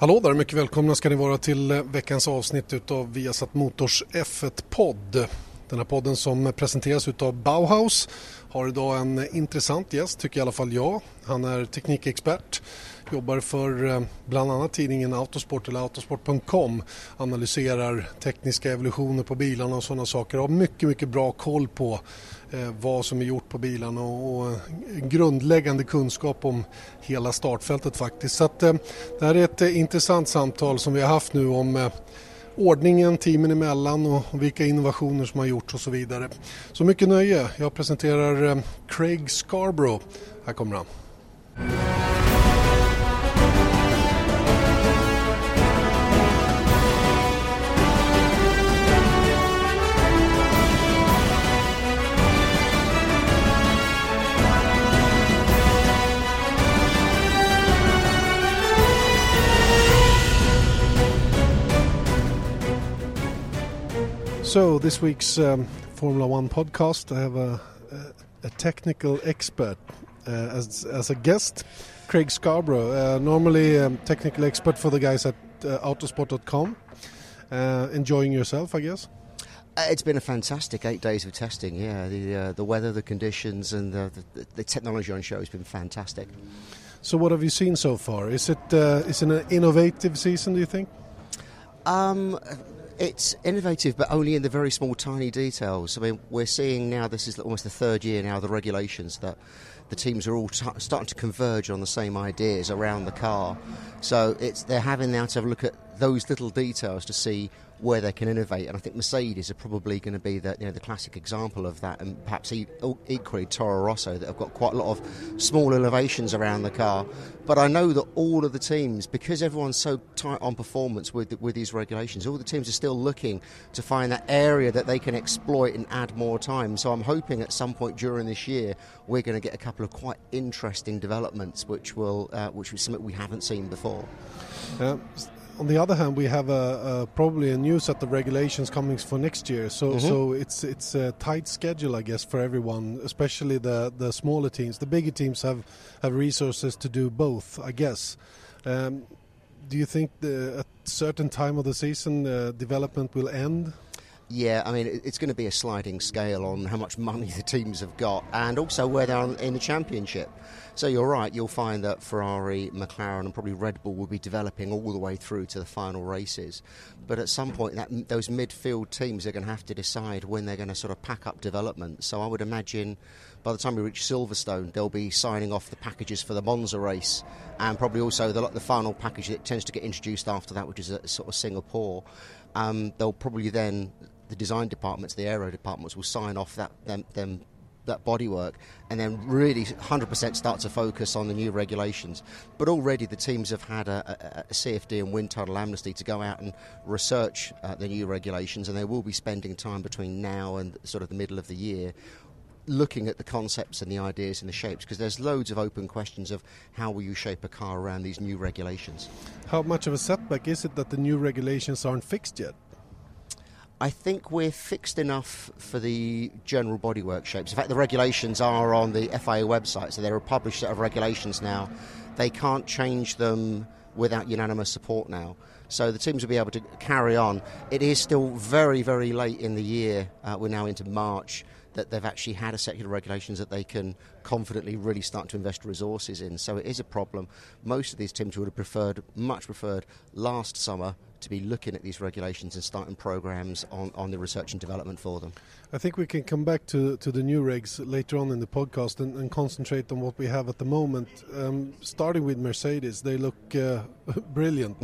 Hallå där, mycket välkomna ska ni vara till eh, veckans avsnitt utav Viasat Motors F1-podd. Den här podden som presenteras utav Bauhaus har idag en intressant gäst, tycker i alla fall jag. Han är teknikexpert, jobbar för eh, bland annat tidningen Autosport eller autosport.com, analyserar tekniska evolutioner på bilarna och sådana saker. Har mycket, mycket bra koll på eh, vad som är gjort på bilarna och, eh, grundläggande kunskap om hela startfältet faktiskt. Så att, det här är ett intressant samtal som vi har haft nu om ordningen teamen emellan och vilka innovationer som har gjorts och så vidare. Så mycket nöje. Jag presenterar eh, Craig Scarborough. Här kommer han. So this week's um, Formula One podcast, I have a, a, a technical expert uh, as as a guest, Craig Scarborough. Uh, normally, a um, technical expert for the guys at uh, Autosport.com. Uh, enjoying yourself, I guess. Uh, it's been a fantastic eight days of testing. Yeah, the uh, the weather, the conditions, and the, the, the, technology on show has been fantastic. So, what have you seen so far? Is it is it an innovative season? Do you think? Um, it's innovative, but only in the very small, tiny details. I mean, we're seeing now, this is almost the third year now, the regulations that the teams are all t- starting to converge on the same ideas around the car. So it's they're having now to have a look at those little details to see where they can innovate. And I think Mercedes are probably going to be the, you know, the classic example of that, and perhaps equally Toro Rosso that have got quite a lot of small innovations around the car. But I know that all of the teams, because everyone's so tight on performance with with these regulations, all the teams are still looking to find that area that they can exploit and add more time. So I'm hoping at some point during this year we're going to get a couple of quite interesting developments, which will uh, which is something we haven't seen before. Uh, on the other hand, we have a, a, probably a new set of regulations coming for next year. So, mm-hmm. so it's it's a tight schedule, I guess, for everyone, especially the the smaller teams. The bigger teams have have resources to do both, I guess. Um, do you think the, at certain time of the season uh, development will end? Yeah, I mean, it's going to be a sliding scale on how much money the teams have got and also where they're in the championship. So you're right, you'll find that Ferrari, McLaren, and probably Red Bull will be developing all the way through to the final races. But at some point, that, those midfield teams are going to have to decide when they're going to sort of pack up development. So I would imagine by the time we reach Silverstone, they'll be signing off the packages for the Monza race and probably also the, the final package that tends to get introduced after that, which is a, sort of Singapore. Um, they'll probably then the design departments, the aero departments will sign off that them, them that bodywork and then really 100% start to focus on the new regulations. But already the teams have had a, a, a CFD and wind tunnel amnesty to go out and research uh, the new regulations, and they will be spending time between now and sort of the middle of the year looking at the concepts and the ideas and the shapes because there's loads of open questions of how will you shape a car around these new regulations. How much of a setback is it that the new regulations aren't fixed yet? I think we're fixed enough for the general bodywork shapes. In fact, the regulations are on the FIA website, so they're a published set of regulations now. They can't change them without unanimous support now. So the teams will be able to carry on. It is still very, very late in the year. Uh, we're now into March that they've actually had a of regulations that they can confidently really start to invest resources in. So it is a problem. Most of these teams would have preferred, much preferred, last summer to be looking at these regulations and starting programs on, on the research and development for them. I think we can come back to, to the new regs later on in the podcast and, and concentrate on what we have at the moment. Um, starting with Mercedes, they look uh, brilliant.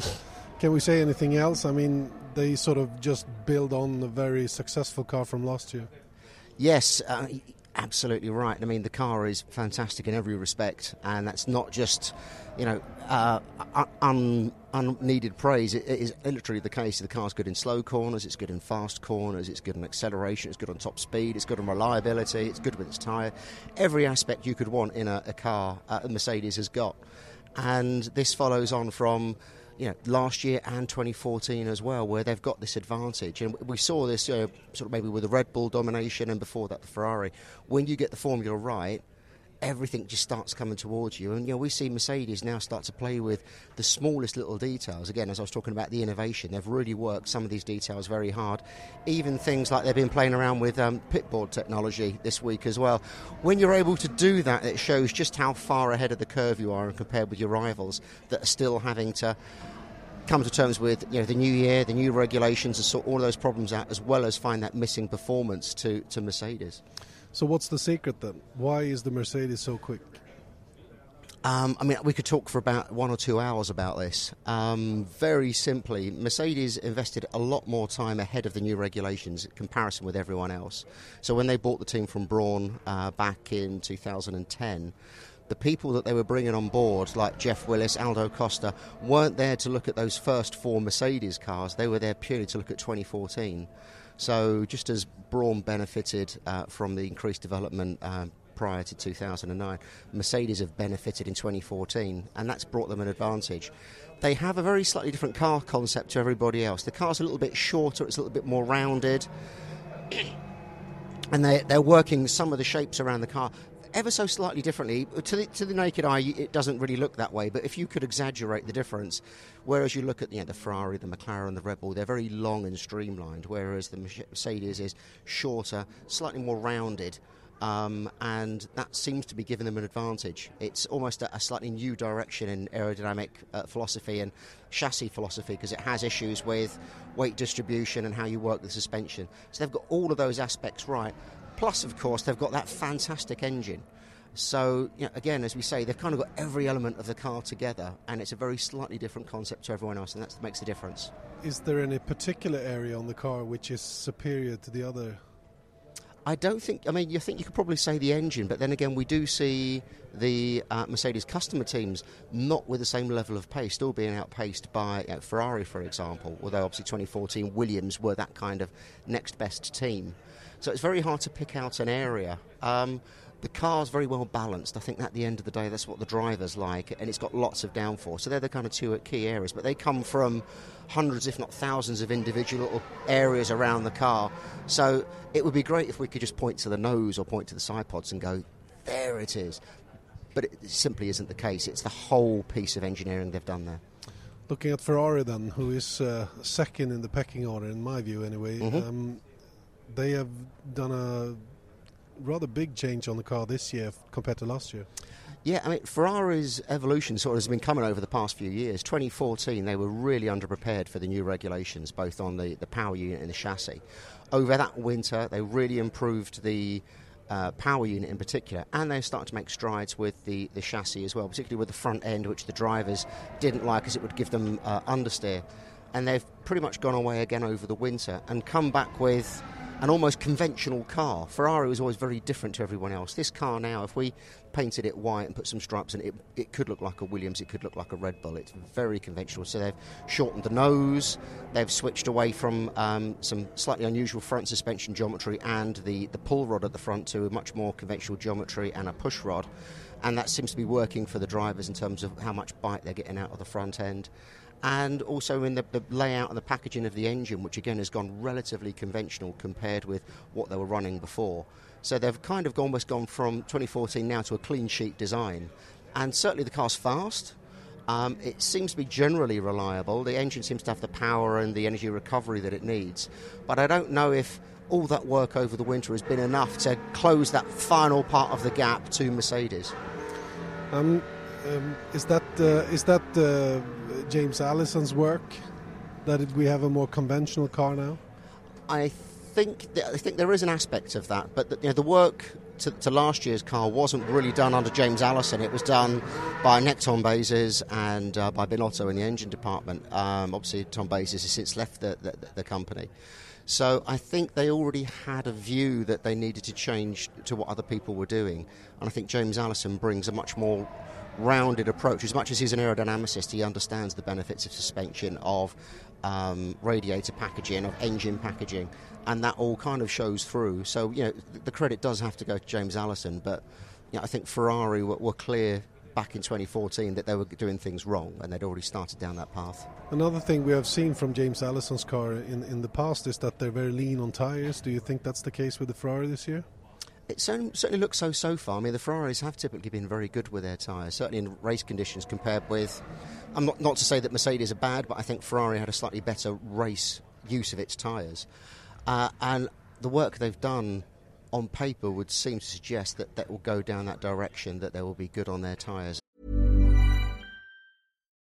Can we say anything else? I mean, they sort of just build on a very successful car from last year. Yes, uh, absolutely right. I mean, the car is fantastic in every respect, and that's not just, you know, uh, un, unneeded praise. It, is literally the case. The car's good in slow corners, it's good in fast corners, it's good in acceleration, it's good on top speed, it's good on reliability, it's good with its tyre. Every aspect you could want in a, a car, uh, Mercedes has got. And this follows on from you know, last year and 2014 as well, where they've got this advantage. And we saw this sort of maybe with the Red Bull domination and before that the Ferrari. When you get the formula right, everything just starts coming towards you. And you know, we see Mercedes now start to play with the smallest little details. Again, as I was talking about the innovation, they've really worked some of these details very hard. Even things like they've been playing around with um, pitboard technology this week as well. When you're able to do that, it shows just how far ahead of the curve you are and compared with your rivals that are still having to come to terms with you know the new year, the new regulations, and sort all those problems out, as well as find that missing performance to, to Mercedes. So, what's the secret then? Why is the Mercedes so quick? Um, I mean, we could talk for about one or two hours about this. Um, very simply, Mercedes invested a lot more time ahead of the new regulations in comparison with everyone else. So, when they bought the team from Brawn uh, back in 2010, the people that they were bringing on board, like Geoff Willis, Aldo Costa, weren't there to look at those first four Mercedes cars. They were there purely to look at 2014. So, just as Brawn benefited uh, from the increased development uh, prior to 2009, Mercedes have benefited in 2014, and that's brought them an advantage. They have a very slightly different car concept to everybody else. The car's a little bit shorter, it's a little bit more rounded and they, they're working some of the shapes around the car ever so slightly differently. To the, to the naked eye, it doesn't really look that way, but if you could exaggerate the difference, whereas you look at you know, the Ferrari, the McLaren, the Red Bull, they're very long and streamlined, whereas the Mercedes is shorter, slightly more rounded. Um, and that seems to be giving them an advantage. It's almost a, a slightly new direction in aerodynamic uh, philosophy and chassis philosophy because it has issues with weight distribution and how you work the suspension. So they've got all of those aspects right. Plus, of course, they've got that fantastic engine. So, you know, again, as we say, they've kind of got every element of the car together, and it's a very slightly different concept to everyone else, and that makes the difference. Is there any particular area on the car which is superior to the other? I don't think. I mean, you think you could probably say the engine, but then again, we do see the uh, Mercedes customer teams not with the same level of pace, still being outpaced by you know, Ferrari, for example. Although obviously 2014 Williams were that kind of next best team. So it's very hard to pick out an area. Um, the car's very well balanced. I think at the end of the day, that's what the drivers like, and it's got lots of downforce. So they're the kind of two key areas. But they come from hundreds, if not thousands, of individual areas around the car. So it would be great if we could just point to the nose or point to the side pods and go, there it is. But it simply isn't the case. It's the whole piece of engineering they've done there. Looking at Ferrari, then, who is uh, second in the pecking order, in my view, anyway. Mm-hmm. Um, they have done a rather big change on the car this year compared to last year. Yeah, I mean, Ferrari's evolution sort of has been coming over the past few years. 2014, they were really underprepared for the new regulations, both on the, the power unit and the chassis. Over that winter, they really improved the uh, power unit in particular, and they started to make strides with the, the chassis as well, particularly with the front end, which the drivers didn't like as it would give them uh, understeer. And they've pretty much gone away again over the winter and come back with an almost conventional car. Ferrari was always very different to everyone else. This car now, if we painted it white and put some stripes in it, it could look like a Williams, it could look like a Red Bull. It's very conventional. So they've shortened the nose, they've switched away from um, some slightly unusual front suspension geometry and the, the pull rod at the front to a much more conventional geometry and a push rod. And that seems to be working for the drivers in terms of how much bite they're getting out of the front end and also in the, the, layout and the packaging of the engine, which again has gone relatively conventional compared with what they were running before. So they've kind of almost gone from 2014 now to a clean sheet design. And certainly the car's fast. Um, it seems to be generally reliable. The engine seems to have the power and the energy recovery that it needs. But I don't know if all that work over the winter has been enough to close that final part of the gap to Mercedes. Um, um, is that uh, is that uh, James Allison's work that we have a more conventional car now? I think I think there is an aspect of that, but the, you know, the work to, to, last year's car wasn't really done under James Allison. It was done by Nick Tombazis and uh, by Binotto in the engine department. Um, obviously, Tombazis has since left the, the, the, company. So I think they already had a view that they needed to change to what other people were doing. And I think James Allison brings a much more rounded approach. As much as he's an aerodynamicist, he understands the benefits of suspension, of um, radiator packaging, of engine packaging, and that all kind of shows through. So, you know, the credit does have to go to James Allison, but you know, I think Ferrari were, were clear back in 2014 that they were doing things wrong and they'd already started down that path. Another thing we have seen from James Allison's car in, in the past is that they're very lean on tyres. Do you think that's the case with the Ferrari this year? It certainly looks so so far. I mean, the Ferraris have typically been very good with their tyres, certainly in race conditions compared with. I'm not not to say that Mercedes are bad, but I think Ferrari had a slightly better race use of its tyres, uh, and the work they've done on paper would seem to suggest that that will go down that direction, that they will be good on their tyres.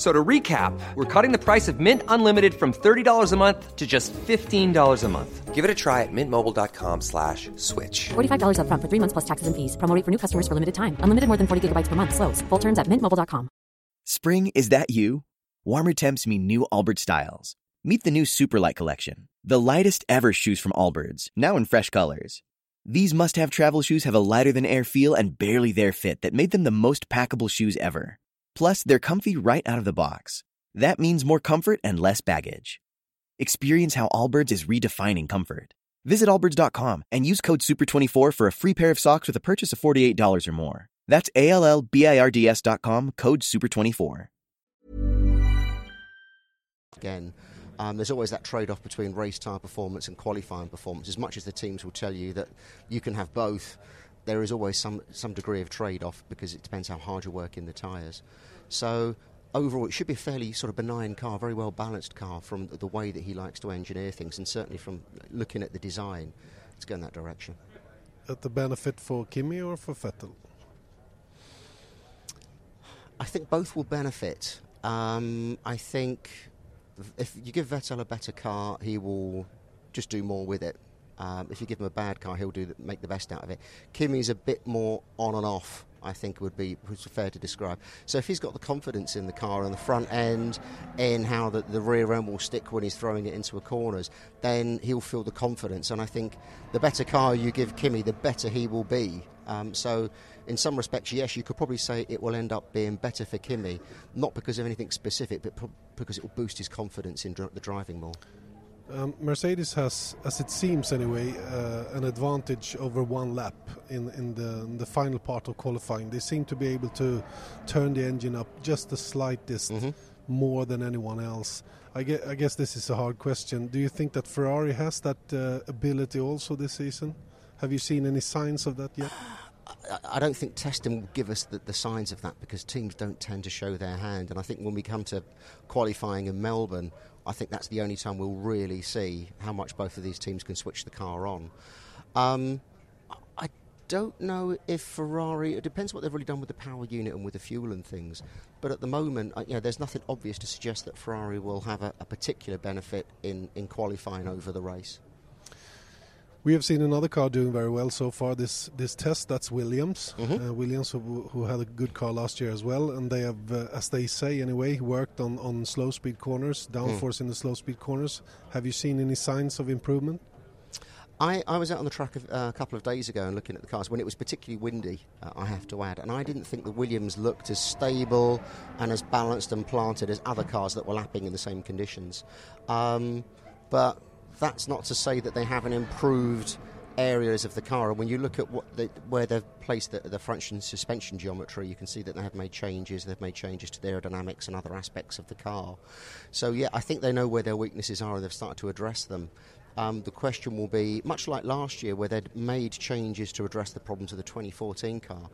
So to recap, we're cutting the price of Mint Unlimited from $30 a month to just $15 a month. Give it a try at mintmobile.com slash switch. $45 up front for three months plus taxes and fees. Promo for new customers for limited time. Unlimited more than 40 gigabytes per month. Slows. Full terms at mintmobile.com. Spring, is that you? Warmer temps mean new Allbirds styles. Meet the new Superlight collection. The lightest ever shoes from Allbirds, now in fresh colors. These must-have travel shoes have a lighter-than-air feel and barely there fit that made them the most packable shoes ever. Plus, they're comfy right out of the box. That means more comfort and less baggage. Experience how Allbirds is redefining comfort. Visit allbirds.com and use code SUPER24 for a free pair of socks with a purchase of $48 or more. That's A-L-L-B-I-R-D-S.com, code SUPER24. Again, um, there's always that trade off between race tyre performance and qualifying performance. As much as the teams will tell you that you can have both, there is always some, some degree of trade off because it depends how hard you work in the tyres. So overall, it should be a fairly sort of benign car, very well balanced car from the way that he likes to engineer things, and certainly from looking at the design, it's going that direction. At the benefit for Kimi or for Vettel? I think both will benefit. Um, I think if you give Vettel a better car, he will just do more with it. Um, if you give him a bad car, he'll do the, make the best out of it. Kimi's a bit more on and off. I think would be fair to describe. So if he's got the confidence in the car and the front end, in how the, the rear end will stick when he's throwing it into a corners, then he'll feel the confidence. And I think the better car you give Kimi, the better he will be. Um, so in some respects, yes, you could probably say it will end up being better for Kimi, not because of anything specific, but pro- because it will boost his confidence in dr- the driving more. Um, Mercedes has, as it seems anyway, uh, an advantage over one lap in, in, the, in, the, final part of qualifying. They seem to be able to turn the engine up just the slightest mm-hmm. more than anyone else. I guess, I guess, this is a hard question. Do you think that Ferrari has that uh, ability also this season? Have you seen any signs of that yet? I don't think testing will give us the, the, signs of that because teams don't tend to show their hand. And I think when we come to qualifying in Melbourne, I think that's the only time we'll really see how much both of these teams can switch the car on. Um, I don't know if Ferrari. It depends what they've really done with the power unit and with the fuel and things. But at the moment, you know, there's nothing obvious to suggest that Ferrari will have a, a particular benefit in, in qualifying over the race. We have seen another car doing very well so far this this test. That's Williams. Mm-hmm. Uh, Williams, who, who, had a good car last year as well, and they have, uh, as they say anyway, worked on, on slow speed corners, downforce mm. in the slow speed corners. Have you seen any signs of improvement? I, I was out on the track a, uh, a couple of days ago and looking at the cars when it was particularly windy, uh, I have to add, and I didn't think the Williams looked as stable and as balanced and planted as other cars that were lapping in the same conditions. Um, but that's not to say that they haven't improved areas of the car. And when you look at what they, where they've placed the, the front and suspension geometry, you can see that they have made changes. They've made changes to the aerodynamics and other aspects of the car. So yeah, I think they know where their weaknesses are and they've started to address them. Um, the question will be much like last year, where they'd made changes to address the problems of the 2014 car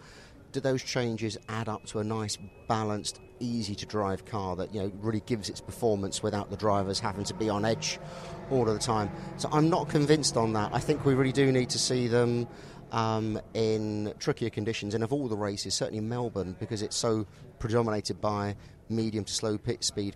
do those changes add up to a nice, balanced, easy to drive car that you know really gives its performance without the drivers having to be on edge all of the time? So I'm not convinced on that. I think we really do need to see them. Um, in trickier conditions, and of all the races, certainly Melbourne, because it's so predominated by medium to slow pit speed,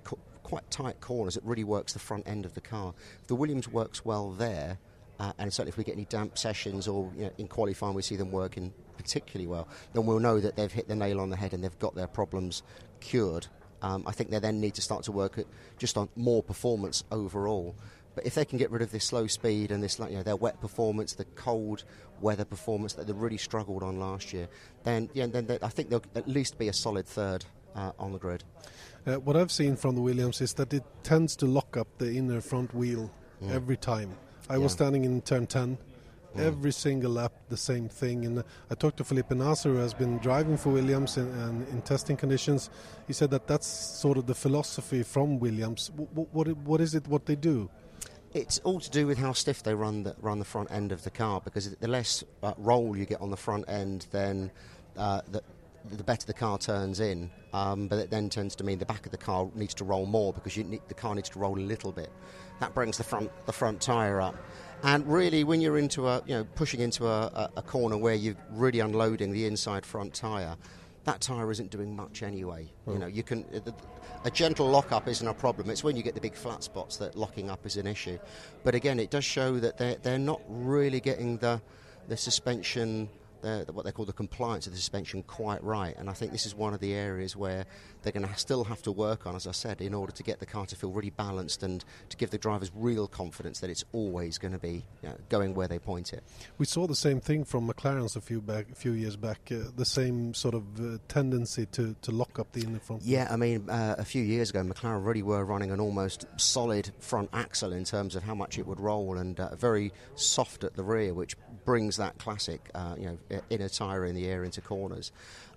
quite tight corners, it really works the front end of the car. The Williams works well there, uh, and certainly if we get any damp sessions or you know, in qualifying we see them working particularly well, then we'll know that they've hit the nail on the head and they've got their problems cured. Um, I think they then need to start to work at just on more performance overall. But if they can get rid of this slow speed and this, you know, their wet performance, the cold weather performance that they really struggled on last year, then yeah, then they, I think they'll at least be a solid third uh, on the grid. Uh, what I've seen from the Williams is that it tends to lock up the inner front wheel mm. every time. I yeah. was standing in turn 10 mm. every single lap the same thing. And I talked to Felipe Nasr, who has been driving for Williams in, in, in, testing conditions. He said that that's sort of the philosophy from Williams. What, what, what is it? What they do? It's all to do with how stiff they run the, run the front end of the car because the less uh, roll you get on the front end, then uh, the, the better the car turns in. Um, but it then tends to mean the back of the car needs to roll more because need, the car needs to roll a little bit. That brings the front the front tyre up. And really, when you're into a you know pushing into a, a, a corner where you're really unloading the inside front tyre, that tyre isn't doing much anyway. You hmm. know, you can a gentle lockup isn't a problem. It's when you get the big flat spots that locking up is an issue. But again, it does show that they're they're not really getting the the suspension the, what they call the compliance of the suspension quite right. And I think this is one of the areas where they're going to still have to work on, as I said, in order to get the car to feel really balanced and to give the drivers real confidence that it's always going to be you know, going where they point it. We saw the same thing from McLaren's a few back, a few years back. Uh, the same sort of uh, tendency to, to lock up the inner front. Yeah, I mean, uh, a few years ago, McLaren really were running an almost solid front axle in terms of how much it would roll, and uh, very soft at the rear, which brings that classic, uh, you know, inner tyre in the air into corners.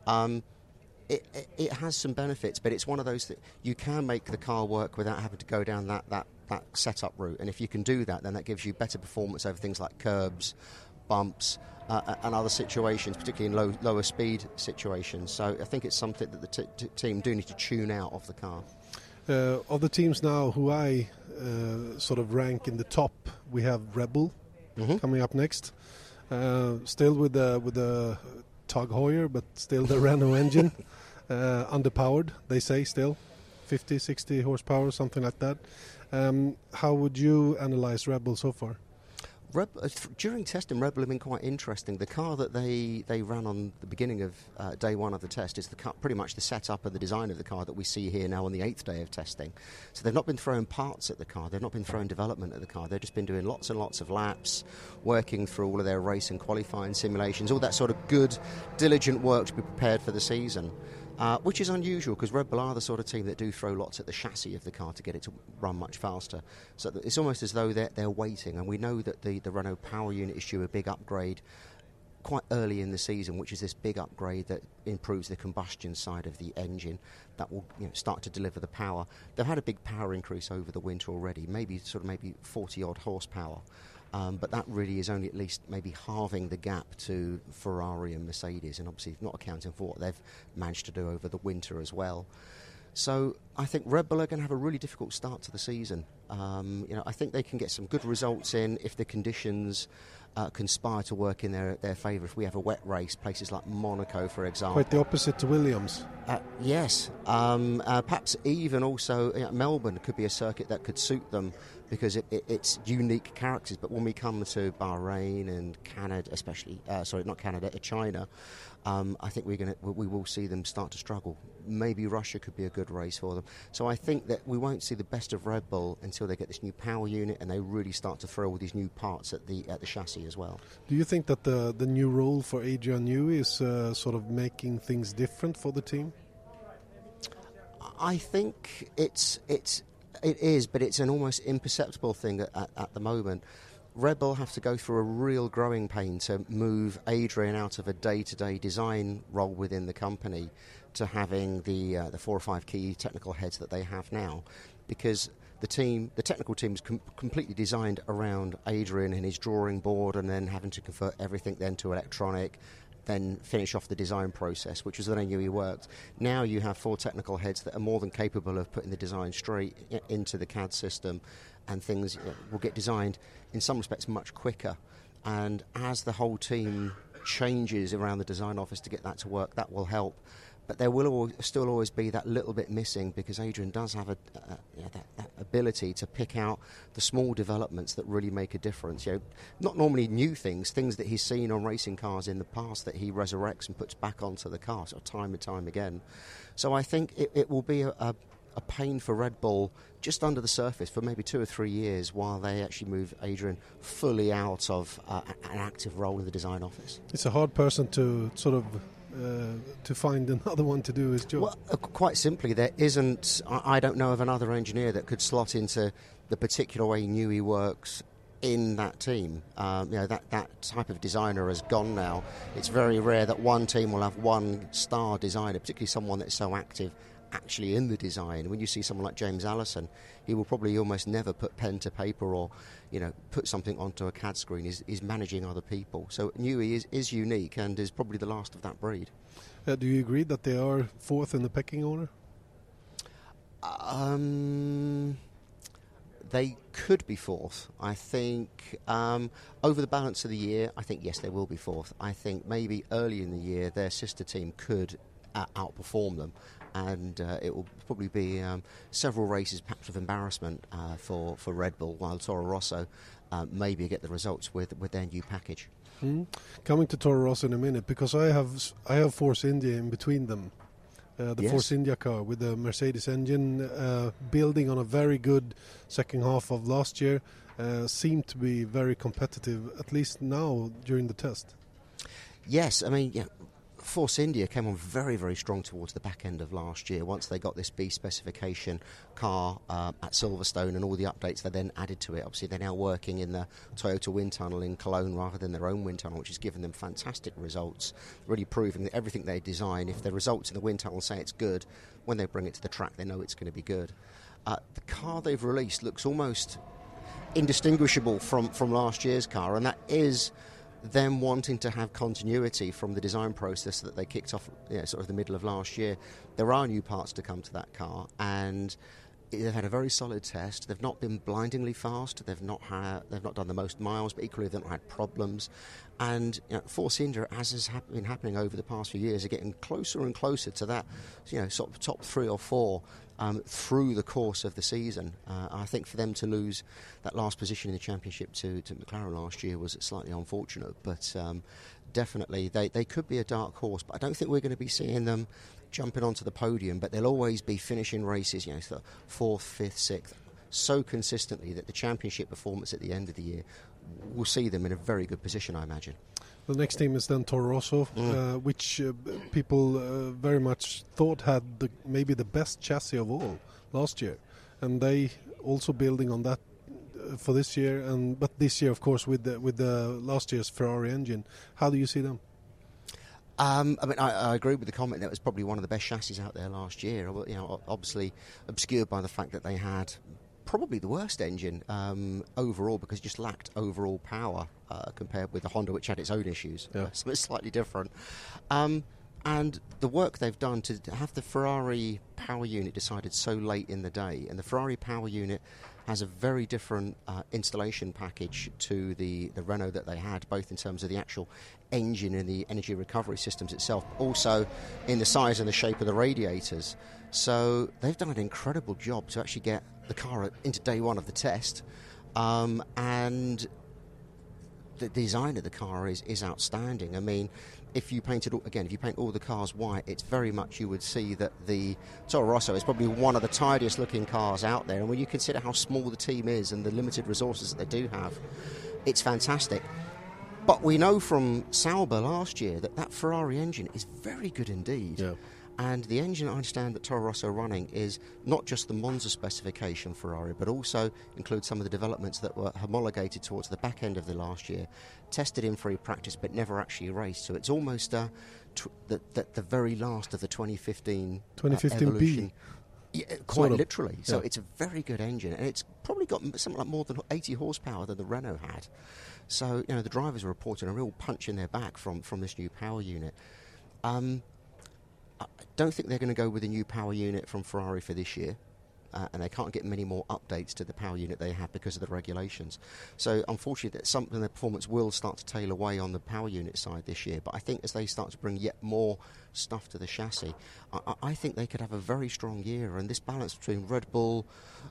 Um, it, it, it, has some benefits, but it's one of those that you can make the car work without having to go down that, that, that setup route. And if you can do that, then that gives you better performance over things like curbs, bumps, uh, and other situations, particularly in low, lower speed situations. So I think it's something that the t- t- team do need to tune out of the car. Uh, of the teams now who I uh, sort of rank in the top, we have Red Bull mm-hmm. coming up next. Uh, still with the with the Tag Heuer, but still the Renault engine, uh, underpowered, they say still, 50, 60 horsepower, something like that. Um, how would you analyze Red Bull so far? Red, uh, during testing, Red Bull have been quite interesting. The car that they, they ran on the beginning of uh, day one of the test is the car, pretty much the setup and the design of the car that we see here now on the eighth day of testing. So they've not been throwing parts at the car, they've not been throwing development at the car, they've just been doing lots and lots of laps, working through all of their race and qualifying simulations, all that sort of good, diligent work to be prepared for the season uh, which is unusual because Red Bull are the sort of team that do throw lots at the chassis of the car to get it to run much faster. So it's almost as though they're, they're waiting, and we know that the, the Renault power unit is due a big upgrade quite early in the season, which is this big upgrade that improves the combustion side of the engine that will you know, start to deliver the power. They've had a big power increase over the winter already, maybe sort of maybe 40 odd horsepower. Um, but that really is only at least maybe halving the gap to Ferrari and Mercedes, and obviously not accounting for what they've managed to do over the winter as well. So I think Red Bull are going to have a really difficult start to the season. Um, you know, I think they can get some good results in if the conditions uh, conspire to work in their their favour. If we have a wet race, places like Monaco, for example, quite the opposite to Williams. Uh, yes, um, uh, perhaps even also you know, Melbourne could be a circuit that could suit them because it, it, it's unique characters. But when we come to Bahrain and Canada, especially, uh, sorry, not Canada, uh, China, um, I think we're going to we will see them start to struggle. Maybe Russia could be a good race for them. So I think that we won't see the best of Red Bull until they get this new power unit and they really start to throw all these new parts at the at the chassis as well. Do you think that the the new role for Adrian Newey is uh, sort of making things different for the team? I think it's it's it is, but it's an almost imperceptible thing at, at, at the moment. Red Bull have to go through a real growing pain to move Adrian out of a day-to-day design role within the company to having the uh, the four or five key technical heads that they have now, because the team, the technical team, is com- completely designed around Adrian and his drawing board, and then having to convert everything then to electronic, then finish off the design process, which was the way Newey worked. Now you have four technical heads that are more than capable of putting the design straight into the CAD system, and things will get designed in some respects much quicker. And as the whole team changes around the design office to get that to work, that will help but there will still always be that little bit missing because Adrian does have a, a you know, that, that, ability to pick out the small developments that really make a difference. You know, not normally new things, things that he's seen on racing cars in the past that he resurrects and puts back onto the car, sort of time and time again. So I think it, it will be a, a, a pain for Red Bull just under the surface for maybe two or three years while they actually move Adrian fully out of uh, an active role in the design office. It's a hard person to sort of uh, to find another one to do his job? Well, uh, quite simply, there isn't. I, don't know of another engineer that could slot into the particular way Newey works in that team. Um, you know that that type of designer has gone now. It's very rare that one team will have one star designer, particularly someone that's so active actually in the design. When you see someone like James Allison, he will probably almost never put pen to paper or, you know, put something onto a CAD screen. He's, he's managing other people. So Newey is, is unique and is probably the last of that breed. Uh, do you agree that they are fourth in the pecking order? Um, they could be fourth. I think um, over the balance of the year, I think yes, they will be fourth. I think maybe early in the year, their sister team could uh, outperform them, and uh, it will probably be um, several races, perhaps of embarrassment uh, for for Red Bull, while Toro Rosso uh, maybe get the results with with their new package. Mm. Coming to Toro Rosso in a minute, because I have I have Force India in between them. Uh, the Yes. Force India car with the Mercedes engine, uh, building on a very good second half of last year, uh, seemed to be very competitive, at least now during the test. Yes, I mean, yeah, Force India came on very, very strong towards the back end of last year. Once they got this B specification car uh, at Silverstone and all the updates they then added to it. Obviously, they're now working in the Toyota wind tunnel in Cologne rather than their own wind tunnel, which has given them fantastic results. Really proving that everything they design, if the results in the wind tunnel say it's good, when they bring it to the track, they know it's going to be good. Uh, the car they've released looks almost indistinguishable from, from last year's car, and that is them wanting to have continuity from the design process that they kicked off, you know, sort of the middle of last year. There are new parts to come to that car, and they've had a very solid test. They've not been blindingly fast. They've not had, they've not done the most miles, but equally they've not had problems. And you know, Force India, as has been happening over the past few years, are getting closer and closer to that, you know, sort of top three or four um, through the course of the season. Uh, I think for them to lose that last position in the championship to, to McLaren last year was slightly unfortunate, but um, definitely they, they could be a dark horse. But I don't think we're going to be seeing them jumping onto the podium, but they'll always be finishing races, you know, of fourth, fifth, sixth, so consistently that the championship performance at the end of the year will see them in a very good position, I imagine. The next team is then Toro Rosso, uh, which uh, people uh, very much thought had the, maybe the best chassis of all last year, and they also building on that uh, for this year. And but this year, of course, with the, with the last year's Ferrari engine, how do you see them? Um, I mean, I, I agree with the comment that it was probably one of the best chassis out there last year. You know, obviously obscured by the fact that they had probably the worst engine um, overall because it just lacked overall power uh, compared with the Honda, which had its own issues. Yeah. So it's slightly different. Um, and the work they've done to have the Ferrari power unit decided so late in the day, and the Ferrari power unit has a very different uh, installation package to the, the Renault that they had, both in terms of the actual engine and the energy recovery systems itself, but also in the size and the shape of the radiators. So they've done an incredible job to actually get the car into day one of the test. Um, and the design of the car is, is outstanding. I mean, if you painted again, if you paint all the cars white, it's very much you would see that the Toro Rosso is probably one of the tidiest looking cars out there. And when you consider how small the team is and the limited resources that they do have, it's fantastic. But we know from Sauber last year that that Ferrari engine is very good indeed. Yeah. And the engine I understand that Toro Rosso are running is not just the Monza specification Ferrari, but also includes some of the developments that were homologated towards the back end of the last year, tested in free practice, but never actually raced. So it's almost uh, tw- the, the, the very last of the 2015 uh, 2015 B. evolution. Yeah, quite Sort of. literally. So Yeah. it's a very good engine, and it's probably got something like more than 80 horsepower than the Renault had. So you know the drivers are reporting a real punch in their back from from this new power unit. Um, don't think they're going to go with a new power unit from Ferrari for this year. Uh, and they can't get many more updates to the power unit they have because of the regulations. So, unfortunately, something their performance will start to tail away on the power unit side this year. But I think as they start to bring yet more stuff to the chassis, I, I- think they could have a very strong year. And this balance between Red Bull,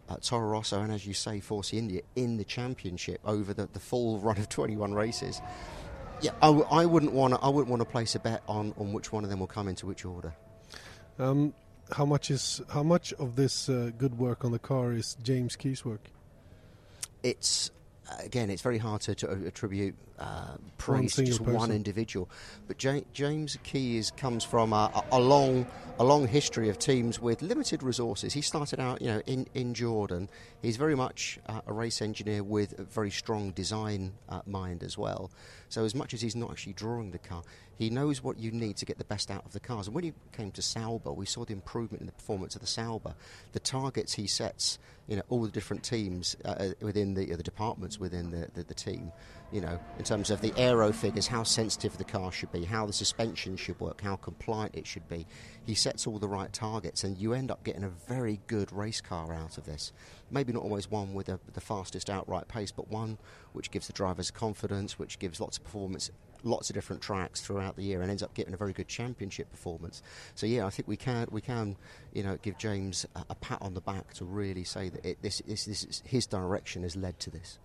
uh, Toro Rosso, and as you say, Force India in the championship over the, the full run of 21 races. Yeah, I, w- I wouldn't want to. I wouldn't want to place a bet on, on which one of them will come into which order. Um, how much is how much of this uh, good work on the car is James Key's work? It's again, it's very hard to, to attribute uh, praise to single just one individual. But Ja- James Key is, comes from a, a, a long, a long history of teams with limited resources. He started out, you know, in, in Jordan. He's very much uh, a race engineer with a very strong design uh, mind as well. So as much as he's not actually drawing the car, he knows what you need to get the best out of the cars. And when he came to Sauber, we saw the improvement in the performance of the Sauber. The targets he sets, you know, all the different teams uh, within the, uh, the departments within the, the, the team, you know, in terms of the aero figures, how sensitive the car should be, how the suspension should work, how compliant it should be. He sets all the right targets, and you end up getting a very good race car out of this. Maybe not always one with a, the fastest outright pace, but one which gives the drivers confidence, which gives lots of performance lots of different tracks throughout the year and ends up getting a very good championship performance. So yeah, I think we can we can you know give James a, a pat on the back to really say that it, this, this this is his direction has led to this.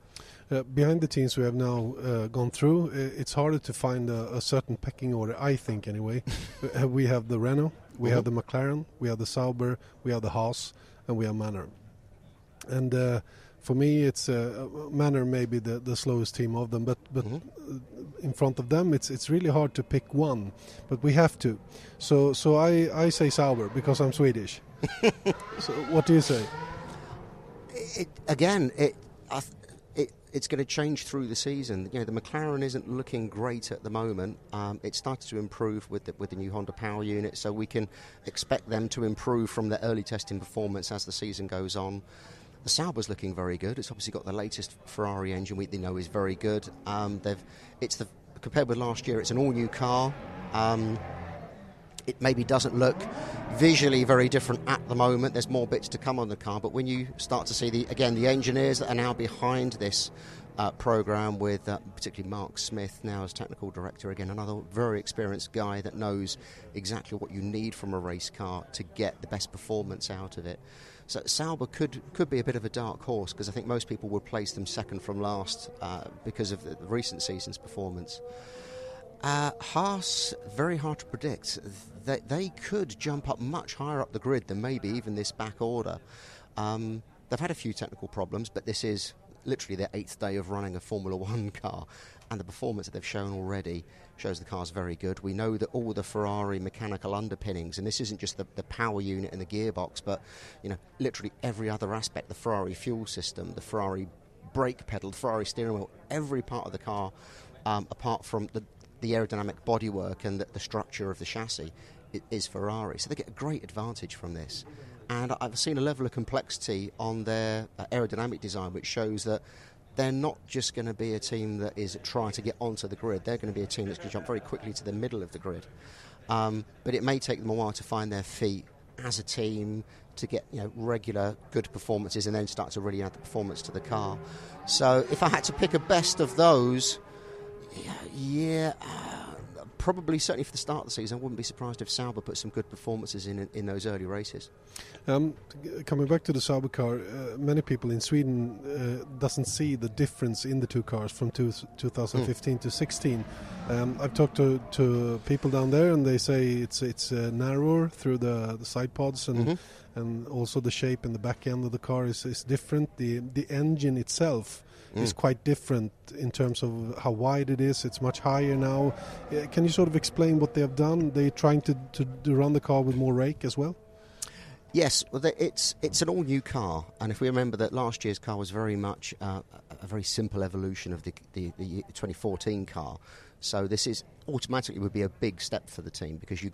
Uh, behind the teams we have now uh, gone through, uh, it's harder to find a, a certain pecking order, I think anyway. Uh, we have the Renault, we have the McLaren, we have the Sauber, we have the Haas, and we have Manor. And uh, for me, it's uh, Manor maybe the, the slowest team of them, but but uh, in front of them, it's it's really hard to pick one. But we have to. So so I I say Sauber because I'm Swedish. so what do you say? It, again, it, I th- it's going to change through the season. You know, the McLaren isn't looking great at the moment. Um, it started to improve with the, with the new Honda Power Unit, so we can expect them to improve from their early testing performance as the season goes on. The Sauber's looking very good. It's obviously got the latest Ferrari engine, we they know is very good. Um, they've it's the compared with last year, it's an all new car. Um, it maybe doesn't look visually very different at the moment. There's more bits to come on the car, but when you start to see the again the engineers that are now behind this uh, program, with uh, particularly Mark Smith now as technical director, again another very experienced guy that knows exactly what you need from a race car to get the best performance out of it. So Sauber could could be a bit of a dark horse because I think most people would place them second from last uh, because of the, the recent season's performance. Uh, Haas, very hard to predict. They, they could jump up much higher up the grid than maybe even this back order. Um, they've had a few technical problems, but this is literally their eighth day of running a Formula One car, and the performance that they've shown already shows the car's very good. We know that all the Ferrari mechanical underpinnings, and this isn't just the, the power unit and the gearbox, but you know, literally every other aspect, the Ferrari fuel system, the Ferrari brake pedal, the Ferrari steering wheel, every part of the car, um, apart from the, the aerodynamic bodywork and the, the structure of the chassis, is Ferrari. So they get a great advantage from this. And I've seen a level of complexity on their uh, aerodynamic design which shows that they're not just going to be a team that is trying to get onto the grid. They're going to be a team that's going to jump very quickly to the middle of the grid. Um, but it may take them a while to find their feet as a team to get you know regular good performances and then start to really add the performance to the car. So if I had to pick a best of those, yeah, yeah uh, probably certainly for the start of the season, I wouldn't be surprised if Sauber put some good performances in in those early races. Um, coming back to the Sauber car, uh, many people in Sweden uh, doesn't see the difference in the two cars from two, 2015 to 16. Um, I've talked to, to people down there, and they say it's it's uh, narrower through the, the side pods, and and also the shape and the back end of the car is, is different. The the engine itself is quite different in terms of how wide it is. It's much higher now. Uh, can you sort of explain what they have done? They're trying to, to, to run the car with more rake as well. Yes, well, the- it's it's an all new car, and if we remember that last year's car was very much uh, a- a very simple evolution of the, the the 2014 car, so this is automatically would be a big step for the team because you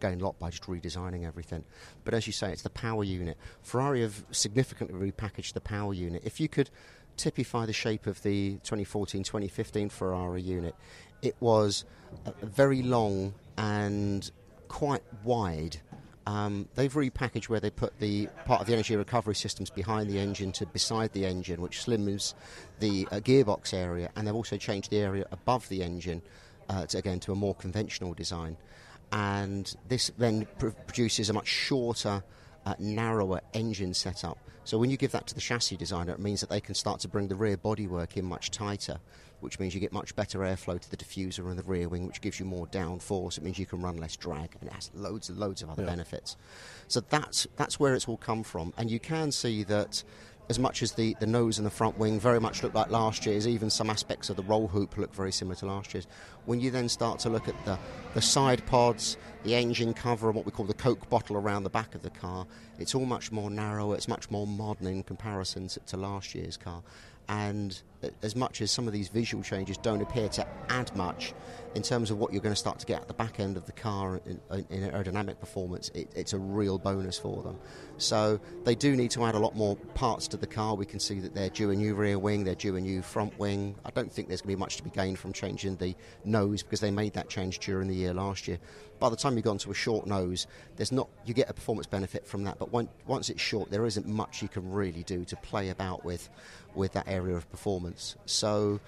gain a lot by just redesigning everything. But as you say, it's the power unit. Ferrari have significantly repackaged the power unit. If you could typify the shape of the 2014-2015 Ferrari unit, it was a very long and quite wide. Um, they've repackaged where they put the part of the energy recovery systems behind the engine to beside the engine, which slims the uh, gearbox area, and they've also changed the area above the engine uh, to, again to a more conventional design. And this then pr- produces a much shorter, uh, narrower engine setup. So when you give that to the chassis designer, it means that they can start to bring the rear bodywork in much tighter, which means you get much better airflow to the diffuser and the rear wing, which gives you more downforce. It means you can run less drag, and it has loads and loads of other benefits. So that's that's where it's all come from, and you can see that as much as the, the nose and the front wing very much look like last year's, even some aspects of the roll hoop look very similar to last year's. When you then start to look at the, the side pods, the engine cover, and what we call the Coke bottle around the back of the car, it's all much more narrow, it's much more modern in comparison to, to last year's car. And uh, as much as some of these visual changes don't appear to add much in terms of what you're going to start to get at the back end of the car in, in aerodynamic performance, it, it's a real bonus for them. So they do need to add a lot more parts to the car. We can see that they're due a new rear wing, they're due a new front wing. I don't think there's going to be much to be gained from changing the nose because they made that change during the year last year. By the time you go onto a short nose, there's not you get a performance benefit from that, but when, once it's short, there isn't much you can really do to play about with with that area of performance. So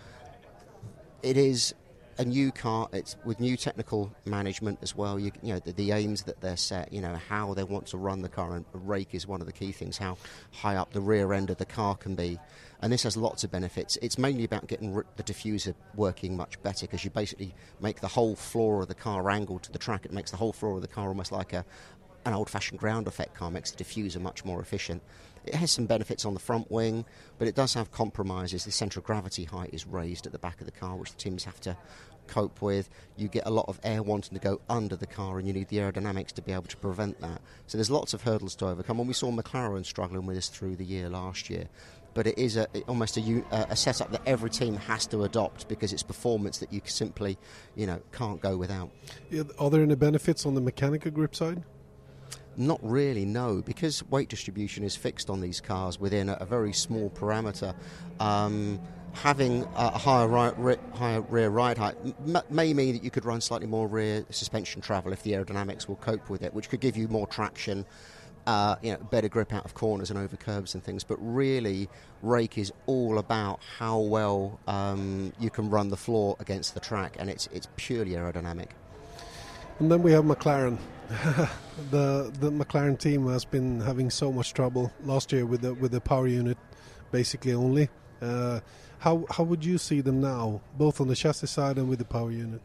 it is a new car. It's with new technical management as well. You, you know the, the, aims that they're set. You know how they want to run the car, and rake is one of the key things. How high up the rear end of the car can be, and this has lots of benefits. It's mainly about getting the diffuser working much better because you basically make the whole floor of the car angled to the track. It makes the whole floor of the car almost like a an old-fashioned ground effect car. Makes the diffuser much more efficient. It has some benefits on the front wing, but it does have compromises. The central gravity height is raised at the back of the car, which the teams have to cope with. You get a lot of air wanting to go under the car, and you need the aerodynamics to be able to prevent that. So there's lots of hurdles to overcome. And we saw McLaren struggling with this through the year last year. But it is a, almost a, a setup that every team has to adopt because it's performance that you simply, you know, can't go without. Yeah, are there any benefits on the mechanical grip side? Not really, no, because weight distribution is fixed on these cars within a, a very small parameter. Um, having a higher, right, higher rear ride height m- may mean that you could run slightly more rear suspension travel if the aerodynamics will cope with it, which could give you more traction. Uh, you know, better grip out of corners and over curbs and things. But really, rake is all about how well um, you can run the floor against the track, and it's it's purely aerodynamic. And then we have McLaren. the the McLaren team has been having so much trouble last year with the with the power unit, basically only. Uh, how how would you see them now, both on the chassis side and with the power unit?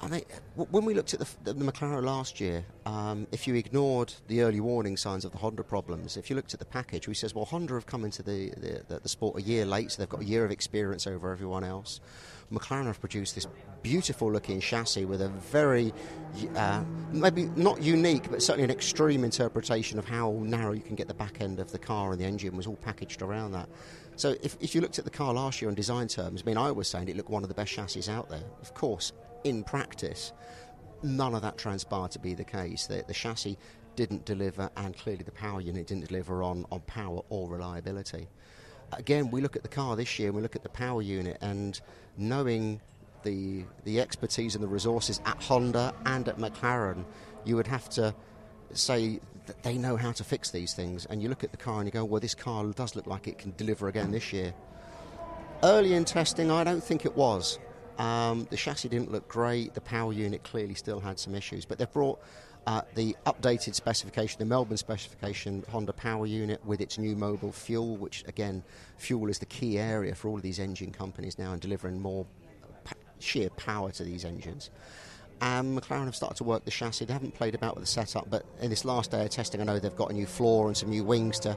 I think when we looked at the, the McLaren last year, um, if you ignored the early warning signs of the Honda problems, if you looked at the package, we says, well, Honda have come into the, the, the sport a year late, so they've got a year of experience over everyone else. McLaren have produced this beautiful looking chassis with a very, uh, maybe not unique, but certainly an extreme interpretation of how narrow you can get the back end of the car, and the engine was all packaged around that. So if, if you looked at the car last year in design terms, I mean, I was saying it looked one of the best chassis out there. Of course, in practice, none of that transpired to be the case. The, the chassis didn't deliver, and clearly the power unit didn't deliver on, on power or reliability again, we look at the car this year and we look at the power unit and knowing the the expertise and the resources at Honda and at McLaren, you would have to say that they know how to fix these things. And you look at the car and you go, well, this car does look like it can deliver again this year. Early in testing, I don't think it was. Um, the chassis didn't look great. The power unit clearly still had some issues, but they've brought uh, the updated specification, the Melbourne specification Honda Power Unit with its new Mobil fuel, which again, fuel is the key area for all of these engine companies now and delivering more sheer power to these engines. And McLaren have started to work the chassis. They haven't played about with the setup, but in this last day of testing, I know they've got a new floor and some new wings to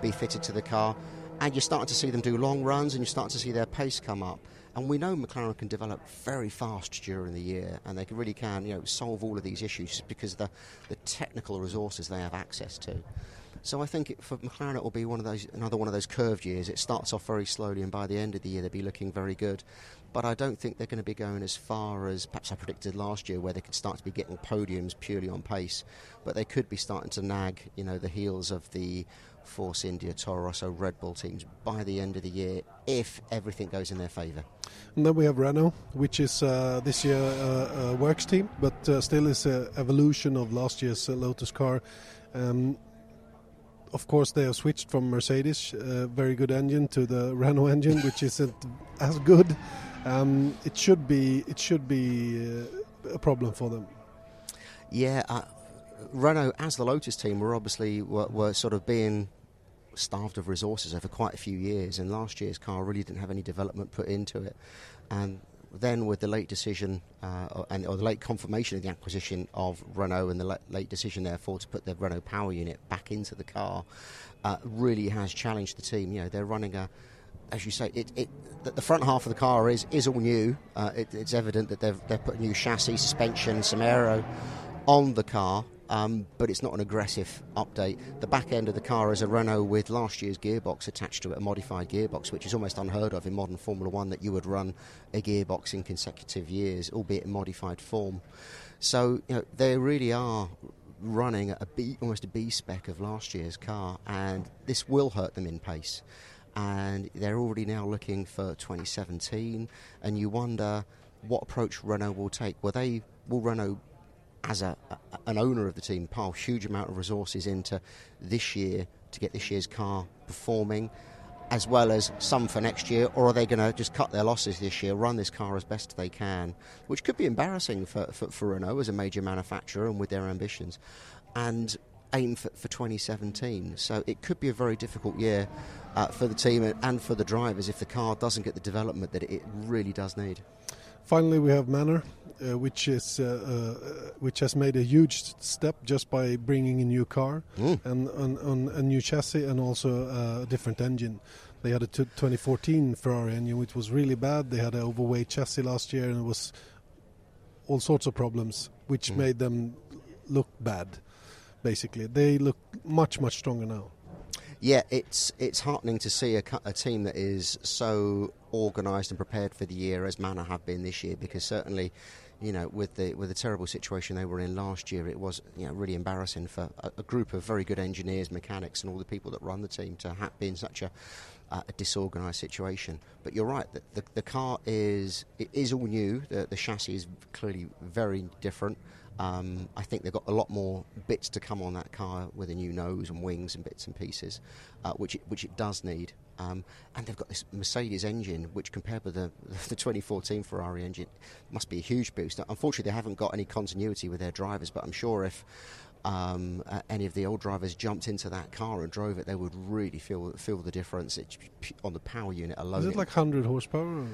be fitted to the car. And you're starting to see them do long runs and you're starting to see their pace come up. And we know McLaren can develop very fast during the year, and they can really can, you know, solve all of these issues because of the, the technical resources they have access to. So I think it, for McLaren it will be one of those another one of those curved years. It starts off very slowly, and by the end of the year they'll be looking very good. But I don't think they're going to be going as far as perhaps I predicted last year, where they could start to be getting podiums purely on pace. But they could be starting to nag, you know, the heels of the Force India, Toro Rosso, Red Bull teams by the end of the year if everything goes in their favour. And then we have Renault, which is uh, this year uh, a works team, but uh, still is an evolution of last year's uh, Lotus car. Um, of course, they have switched from Mercedes, uh, very good engine, to the Renault engine, which isn't as good. Um, it should be. It should be uh, a problem for them. Yeah, Renault, as the Lotus team, were obviously were, were sort of being starved of resources over quite a few years, and last year's car really didn't have any development put into it. And then with the late decision uh, and or the late confirmation of the acquisition of Renault and the la- late decision, therefore, to put the Renault power unit back into the car, uh, really has challenged the team. You know, they're running a as you say, it, it, the- front half of the car is, is all new. Uh, it, it's evident that they've, they've put new chassis, suspension, some aero on the car, um, but it's not an aggressive update. The back end of the car is a Renault with last year's gearbox attached to it, a modified gearbox, which is almost unheard of in modern Formula One that you would run a gearbox in consecutive years, albeit in modified form. So you know, they really are running a B, almost a B spec of last year's car, and this will hurt them in pace. And they're already now looking for 2017, and you wonder what approach Renault will take. Will they will Renault as a, a, an owner of the team, pile huge amount of resources into this year to get this year's car performing, as well as some for next year, or are they going to just cut their losses this year, run this car as best they can, which could be embarrassing for, for, for Renault as a major manufacturer and with their ambitions, and aim for, for 2017. So it could be a very difficult year uh, for the team and for the drivers if the car doesn't get the development that it really does need. Finally, we have Manor, uh, which is uh, uh, which has made a huge step just by bringing a new car Mm. and, and, and a new chassis and also a different engine. They had a 2014 Ferrari engine, which was really bad. They had an overweight chassis last year, and it was all sorts of problems, which Mm. made them look bad. Basically, they look much much stronger now. Yeah, it's it's heartening to see a, a team that is so organised and prepared for the year as Manor have been this year. Because certainly, you know, with the with the terrible situation they were in last year, it was you know really embarrassing for a, a group of very good engineers, mechanics, and all the people that run the team to ha- be in such a a disorganised situation. But you're right that the, the car is it is all new. The, the chassis is clearly very different. Um, I think they've got a lot more bits to come on that car with a new nose and wings and bits and pieces, uh, which it, which it does need. Um, and they've got this Mercedes engine, which compared with the, the 2014 Ferrari engine, must be a huge boost. Unfortunately, they haven't got any continuity with their drivers, but I'm sure if um, uh, any of the old drivers jumped into that car and drove it, they would really feel feel the difference It's on the power unit alone. Is it like 100 horsepower? Or?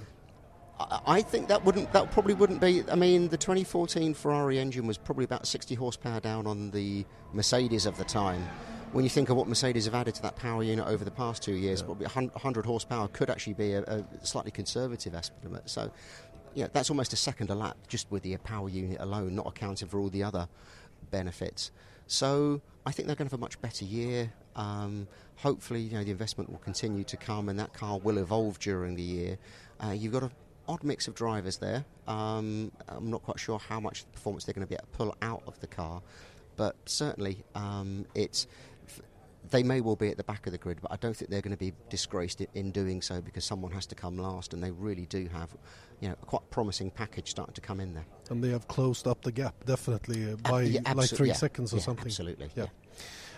I think that wouldn't that probably wouldn't be. I mean, the 2014 Ferrari engine was probably about 60 horsepower down on the Mercedes of the time. When you think of what Mercedes have added to that power unit over the past two years, probably 100 horsepower could actually be a, a slightly conservative estimate. So, yeah, that's almost a second a lap just with the power unit alone, not accounting for all the other benefits. So I think they're going to have a much better year. Um, hopefully, you know, the investment will continue to come, and that car will evolve during the year. Uh, you've got an odd mix of drivers there. Um, I'm not quite sure how much performance they're going to be able to pull out of the car, but certainly um, it's. They may well be at the back of the grid, but I don't think they're going to be disgraced in doing so because someone has to come last, and they really do have, you know, a quite promising package starting to come in there. And they have closed up the gap definitely uh, Uh, by yeah, like three yeah, seconds or yeah, something. Absolutely. Yeah.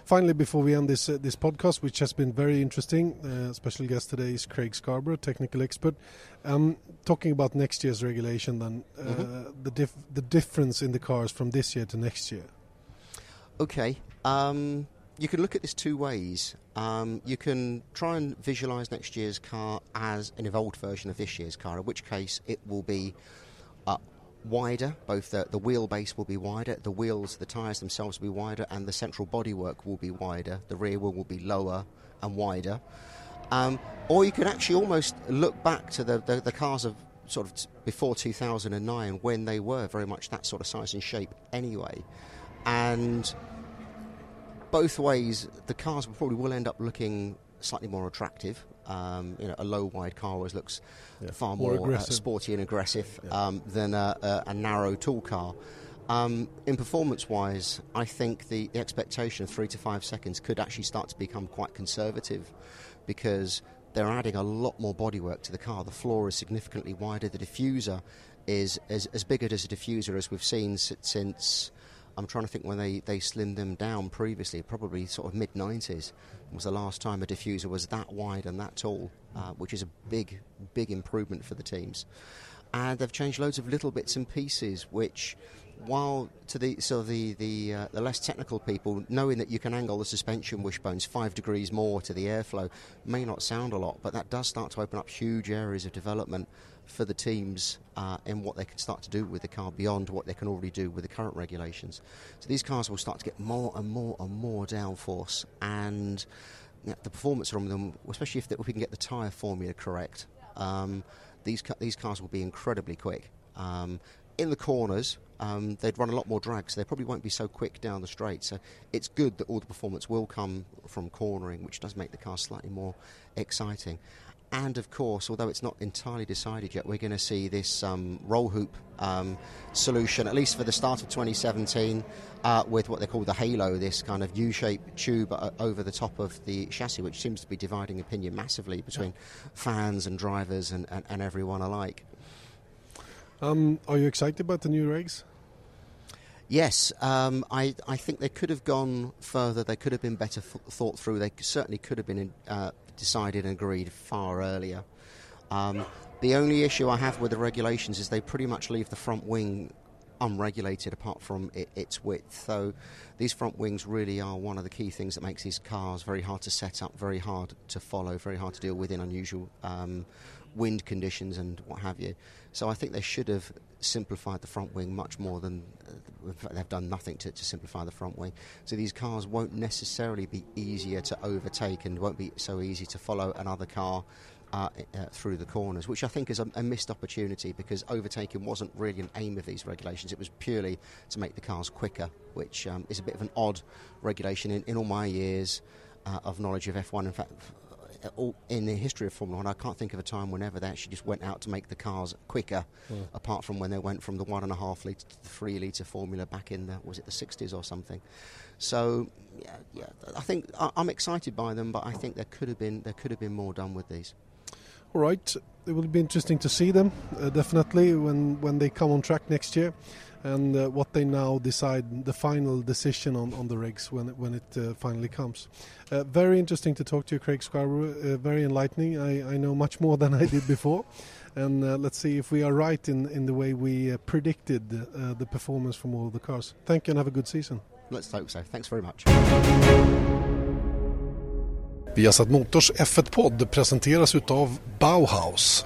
Finally, before we end this uh, this podcast, which has been very interesting, uh, special guest today is Craig Scarborough, technical expert. Um, talking about next year's regulation, then uh, Mm-hmm. the dif- the difference in the cars from this year to next year. Okay. Um, you can look at this two ways. Um, you can try and visualise next year's car as an evolved version of this year's car, in which case it will be wider. Both the, the wheelbase will be wider, the wheels, the tyres themselves will be wider, and the central bodywork will be wider. The rear wheel will be lower and wider. Um, or you can actually almost look back to the, the, the cars of sort of before 2009 when they were very much that sort of size and shape anyway. And both ways, the cars probably will end up looking slightly more attractive. Um, you know, a low wide car always looks far more more, uh, sporty and aggressive um, than a, a, a narrow tall car. Um, in performance wise, I think the, the expectation of three to five seconds could actually start to become quite conservative because they're adding a lot more bodywork to the car. The floor is significantly wider. The diffuser is as, as big as a diffuser as we've seen si- since. I'm trying to think when they, they slimmed them down previously, probably sort of mid 90s was the last time a diffuser was that wide and that tall, uh, which is a big, big improvement for the teams. And they've changed loads of little bits and pieces, which while to the so the the, uh, the less technical people, knowing that you can angle the suspension wishbones five degrees more to the airflow may not sound a lot, but that does start to open up huge areas of development for the teams uh, in what they can start to do with the car beyond what they can already do with the current regulations. So these cars will start to get more and more and more downforce, and the performance from them, especially if we can get the tyre formula correct, um, these these cars will be incredibly quick. Um, in the corners, um, they'd run a lot more drag, so they probably won't be so quick down the straight. So it's good that all the performance will come from cornering, which does make the car slightly more exciting. And of course, although it's not entirely decided yet, we're going to see this um, roll hoop um, solution, at least for the start of 2017, uh, with what they call the halo, this kind of U shaped tube uh, over the top of the chassis, which seems to be dividing opinion massively between fans and drivers and, and, and everyone alike. Um, are you excited about the new regs? Yes, um, I, I think they could have gone further. They could have been better f- thought through. They certainly could have been uh, decided and agreed far earlier. Um, the only issue I have with the regulations is they pretty much leave the front wing unregulated apart from it, its width. So these front wings really are one of the key things that makes these cars very hard to set up, very hard to follow, very hard to deal with in unusual um, wind conditions and what have you. So I think they should have simplified the front wing much more than uh, they've done nothing to, to, simplify the front wing. So these cars won't necessarily be easier to overtake and won't be so easy to follow another car. Uh, uh, through the corners, which I think is a, a, missed opportunity because overtaking wasn't really an aim of these regulations. It was purely to make the cars quicker, which um, is a bit of an odd regulation in, in all my years uh, of knowledge of F1. In fact, in the history of Formula One, I can't think of a time whenever they actually just went out to make the cars quicker, mm. apart from when they went from the one and a half litre to the three litre formula back in the was it the 60s or something. So yeah, yeah, I think I, I'm excited by them, but I think there could have been there could have been more done with these. All right, it will be interesting to see them uh, definitely when when they come on track next year and uh, what they now decide, the final decision on, on the regs when it, when it uh, finally comes. Uh, very interesting to talk to you, Craig Scarborough. Uh, very enlightening. I, I know much more than I did before. And uh, let's see if we are right in, in the way we uh, predicted the performance from all the cars. Thank you and have a good season. Let's hope so. Thanks very much. Viasat Motors F1-podd presenteras utav Bauhaus.